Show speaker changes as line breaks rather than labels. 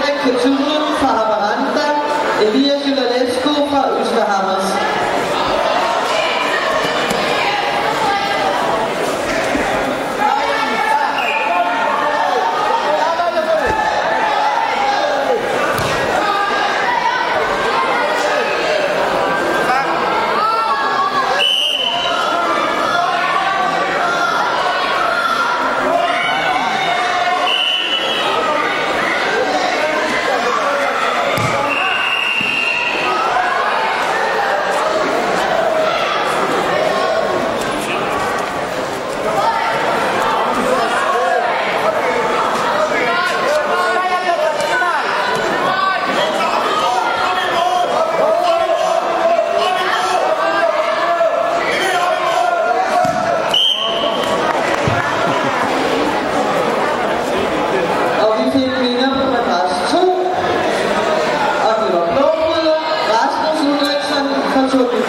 thank the two 박수